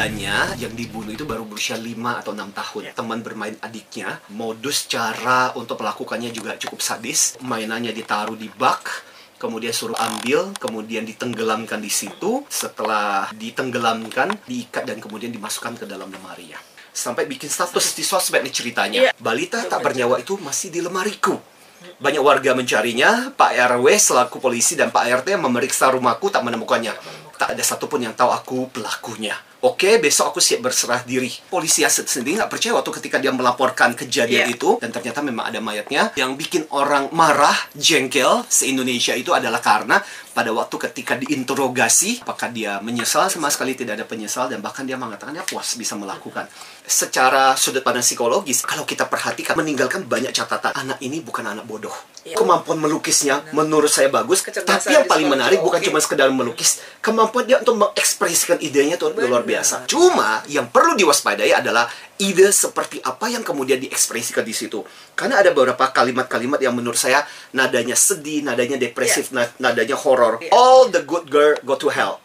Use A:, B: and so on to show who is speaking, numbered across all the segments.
A: ketiganya yang dibunuh itu baru berusia 5 atau 6 tahun. Teman bermain adiknya, modus cara untuk melakukannya juga cukup sadis. Mainannya ditaruh di bak, kemudian suruh ambil, kemudian ditenggelamkan di situ. Setelah ditenggelamkan, diikat dan kemudian dimasukkan ke dalam lemari ya. Sampai bikin status di sosmed nih ceritanya.
B: Iya.
A: Balita tak bernyawa itu masih di lemariku. Banyak warga mencarinya, Pak RW selaku polisi dan Pak RT memeriksa rumahku tak menemukannya. Tak ada satupun yang tahu aku pelakunya. Oke, besok aku siap berserah diri. Polisi Aset sendiri nggak percaya waktu ketika dia melaporkan kejadian
B: Iya.
A: itu dan ternyata memang ada mayatnya. Yang bikin orang marah, jengkel se-Indonesia itu adalah karena pada waktu ketika diinterogasi, apakah dia menyesal sama sekali tidak ada penyesal dan bahkan dia mengatakan dia puas bisa melakukan. Secara sudut pandang psikologis, kalau kita perhatikan meninggalkan banyak catatan. Anak ini bukan anak bodoh.
B: Iya.
A: Kemampuan melukisnya menurut saya bagus,
B: Kecerdasan
A: tapi yang paling menarik bukan
B: oke.
A: cuma sekedar melukis, kemampuan dia untuk mengekspresikan idenya itu luar. Biasa. Cuma yang perlu diwaspadai adalah ide seperti apa yang kemudian diekspresikan di situ. Karena ada beberapa kalimat-kalimat yang menurut saya nadanya sedih, nadanya depresif, na- nadanya horor.
B: Iya.
A: All the good girl go to hell.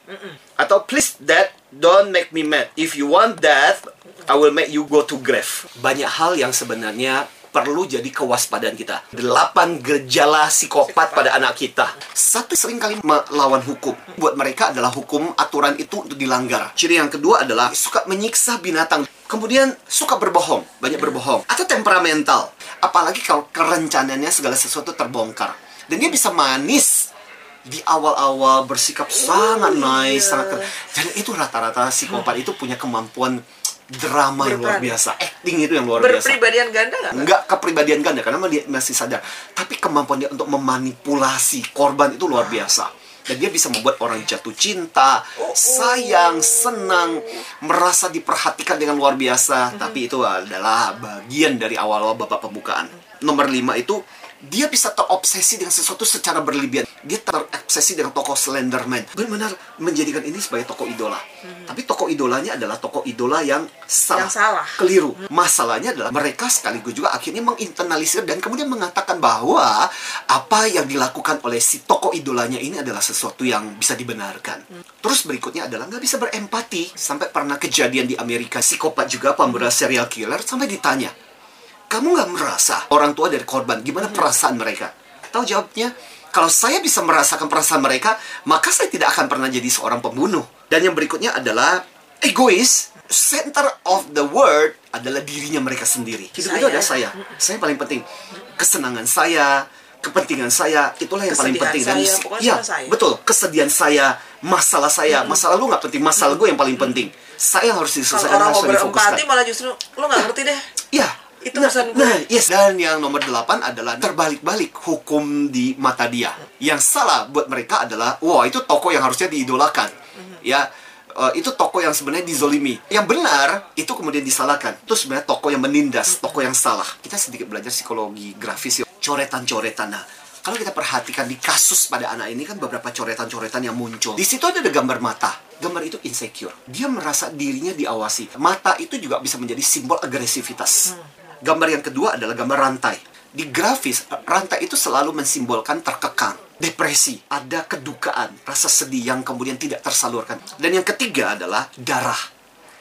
A: Atau please dad don't make me mad. If you want death, I will make you go to grave. Banyak hal yang sebenarnya perlu jadi kewaspadaan kita. Delapan gejala psikopat pada anak kita. Satu sering kali melawan hukum. Buat mereka adalah hukum aturan itu untuk dilanggar. Ciri yang kedua adalah suka menyiksa binatang. Kemudian suka berbohong, banyak berbohong. Atau temperamental. Apalagi kalau kerencanannya segala sesuatu terbongkar. Dan dia bisa manis di awal-awal bersikap sangat nice, sangat keren. Dan itu rata-rata psikopat itu punya kemampuan drama yang luar biasa, acting itu yang luar biasa.
B: Berpribadian ganda nggak?
A: Enggak kepribadian ganda karena dia masih sadar. Tapi kemampuan dia untuk memanipulasi korban itu luar biasa. Dan dia bisa membuat orang jatuh cinta, sayang, senang, merasa diperhatikan dengan luar biasa. Tapi itu adalah bagian dari awal-awal babak pembukaan. Nomor lima itu dia bisa terobsesi dengan sesuatu secara berlebihan. Dia terobsesi dengan tokoh Slenderman. Benar-benar menjadikan ini sebagai tokoh idola. Tapi tokoh idolanya adalah tokoh idola yang salah.
B: Yang salah.
A: Keliru. Masalahnya adalah mereka sekaligus juga akhirnya menginternalisir dan kemudian mengatakan bahwa apa yang dilakukan oleh si tokoh idolanya ini adalah sesuatu yang bisa dibenarkan. Terus berikutnya adalah nggak bisa berempati. Sampai pernah kejadian di Amerika, psikopat juga pembunuh serial killer sampai ditanya, kamu nggak merasa orang tua dari korban gimana perasaan mereka? Tahu jawabnya? Kalau saya bisa merasakan perasaan mereka, maka saya tidak akan pernah jadi seorang pembunuh. Dan yang berikutnya adalah egois. Center of the world adalah dirinya mereka sendiri. Hidup itu
B: Saya.
A: ada saya. Saya paling penting. Kesenangan saya, kepentingan saya, itulah yang paling
B: Kesedihan
A: penting.
B: saya, pokoknya
A: ya,
B: saya.
A: betul. Kesedihan saya, masalah saya, masalah lu nggak penting, masalah gue yang paling penting. Saya harus
B: Kalau
A: diselesaikan,
B: orang mau berempati malah justru lo nggak ngerti deh.
A: Ya,
B: Itu
A: nah,
B: urusan gue.
A: Nah, yes. Dan yang nomor delapan adalah terbalik-balik hukum di mata dia. Yang salah buat mereka adalah, wah itu toko yang harusnya diidolakan.
B: Mhm.
A: Ya, eh, itu toko yang sebenarnya dizolimi. Yang benar itu kemudian disalahkan. Itu sebenarnya toko yang menindas, toko yang salah. Kita sedikit belajar psikologi grafis, coretan-coretan. Nah, kalau kita perhatikan di kasus pada anak ini kan beberapa coretan-coretan yang muncul. Di situ ada gambar mata. Gambar itu insecure. Dia merasa dirinya diawasi. Mata itu juga bisa menjadi simbol agresivitas. Gambar yang kedua adalah gambar rantai. Di grafis, rantai itu selalu mensimbolkan terkekang, depresi, ada kedukaan, rasa sedih yang kemudian tidak tersalurkan. Dan yang ketiga adalah darah.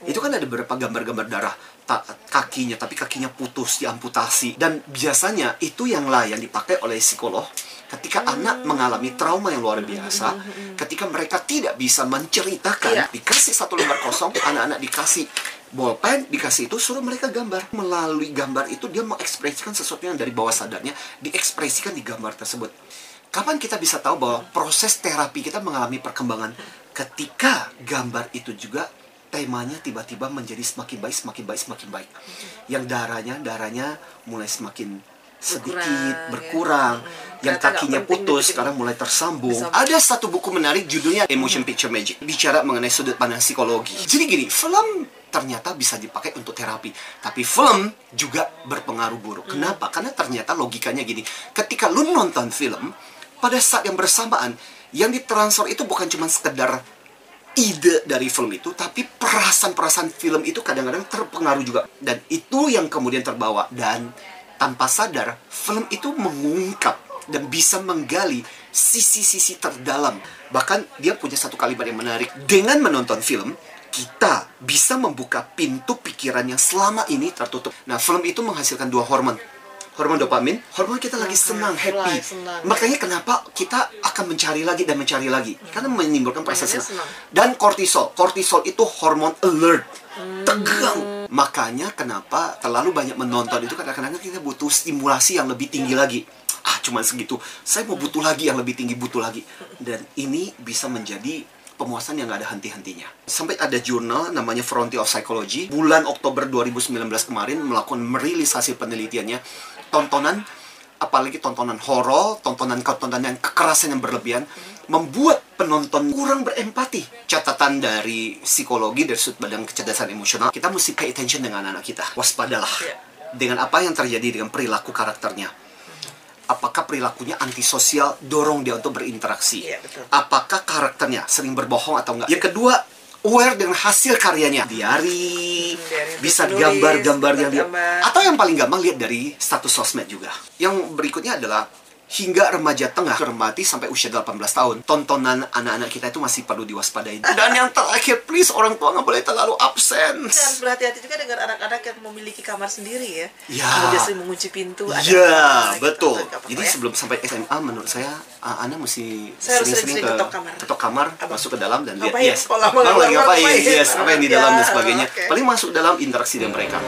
A: Itu kan ada beberapa gambar-gambar darah ta- kakinya, tapi kakinya putus, diamputasi. Dan biasanya itu yang lah yang dipakai oleh psikolog ketika anak mengalami trauma yang luar biasa, ketika mereka tidak bisa menceritakan,
B: Iya.
A: dikasih satu lembar kosong, anak-anak dikasih bolpen, dikasih itu, suruh mereka gambar. Melalui gambar itu, dia mengekspresikan sesuatu yang dari bawah sadarnya, diekspresikan di gambar tersebut. Kapan kita bisa tahu bahwa proses terapi kita mengalami perkembangan ketika gambar itu juga temanya tiba-tiba menjadi semakin baik, semakin baik, semakin baik. Yang darahnya, darahnya mulai semakin sedikit
B: Berkurang, ya.
A: berkurang, yang kakinya putus
B: dibikin-
A: sekarang mulai tersambung.
B: Bisa-
A: Ada satu buku menarik judulnya Emotion Picture Magic, bicara mengenai sudut pandang psikologi. Jadi gini, film ternyata bisa dipakai untuk terapi, tapi film juga berpengaruh buruk. Kenapa? Karena ternyata logikanya gini, ketika lu nonton film, pada saat yang bersamaan yang ditransfer itu bukan cuma sekedar ide dari film itu, tapi perasaan-perasaan film itu kadang-kadang terpengaruh juga. Dan itu yang kemudian terbawa. Dan tanpa sadar, film itu mengungkap dan bisa menggali sisi-sisi terdalam. Bahkan dia punya satu kalimat yang menarik. Dengan menonton film, kita bisa membuka pintu pikiran yang selama ini tertutup. Nah, film itu menghasilkan dua hormon. Hormon dopamin, hormon kita lagi senang, happy. Makanya kenapa kita akan mencari lagi dan mencari lagi? Karena menimbulkan senang. Dan kortisol. Kortisol itu hormon alert.
B: Hmm.
A: Tegang. Makanya kenapa terlalu banyak menonton itu kadang-kadang kita butuh stimulasi yang lebih tinggi lagi. Ah, cuman segitu. Saya mau butuh lagi yang lebih tinggi, butuh lagi. Dan ini bisa menjadi pemuasan yang gak ada henti-hentinya. Sampai ada jurnal namanya Frontier of Psychology bulan Oktober 2019 kemarin melakukan merilis hasil penelitiannya tontonan apalagi tontonan horor, tontonan-tontonan yang kekerasan yang berlebihan membuat penonton kurang berempati. Catatan dari psikologi dari sudut badan kecerdasan emosional, kita mesti pay attention dengan anak kita. Waspadalah
B: Iya.
A: dengan apa yang terjadi dengan perilaku karakternya. Apakah perilakunya antisosial, dorong dia untuk berinteraksi?
B: Iya, betul.
A: Apakah karakternya sering berbohong atau enggak? Yang kedua, aware dengan hasil karyanya. Diari,
B: Hmm,
A: bisa gambar-gambar yang dia atau yang paling gampang lihat dari status sosmed juga. Yang berikutnya adalah hingga remaja tengah cermati sampai usia 18 tahun tontonan anak-anak kita itu masih perlu diwaspadai dan yang terakhir please orang tua nggak boleh terlalu absen
B: harus berhati-hati juga dengan anak-anak yang memiliki kamar sendiri ya.
A: Ya.
B: Sering mengunci pintu.
A: Ya,
B: apa,
A: betul.
B: gitu,
A: Jadi
B: ya.
A: sebelum sampai SMA menurut saya Anda mesti sering-sering ke
B: ketok kamar.
A: ketok kamar, masuk ke dalam dan lihat
B: Ngapain?
A: yes.
B: Kalau
A: lagi ngapain?
B: ngapain?
A: Yes, apa yang di
B: Ya,
A: dalam dan sebagainya.
B: oke.
A: Paling masuk dalam interaksi dengan mereka.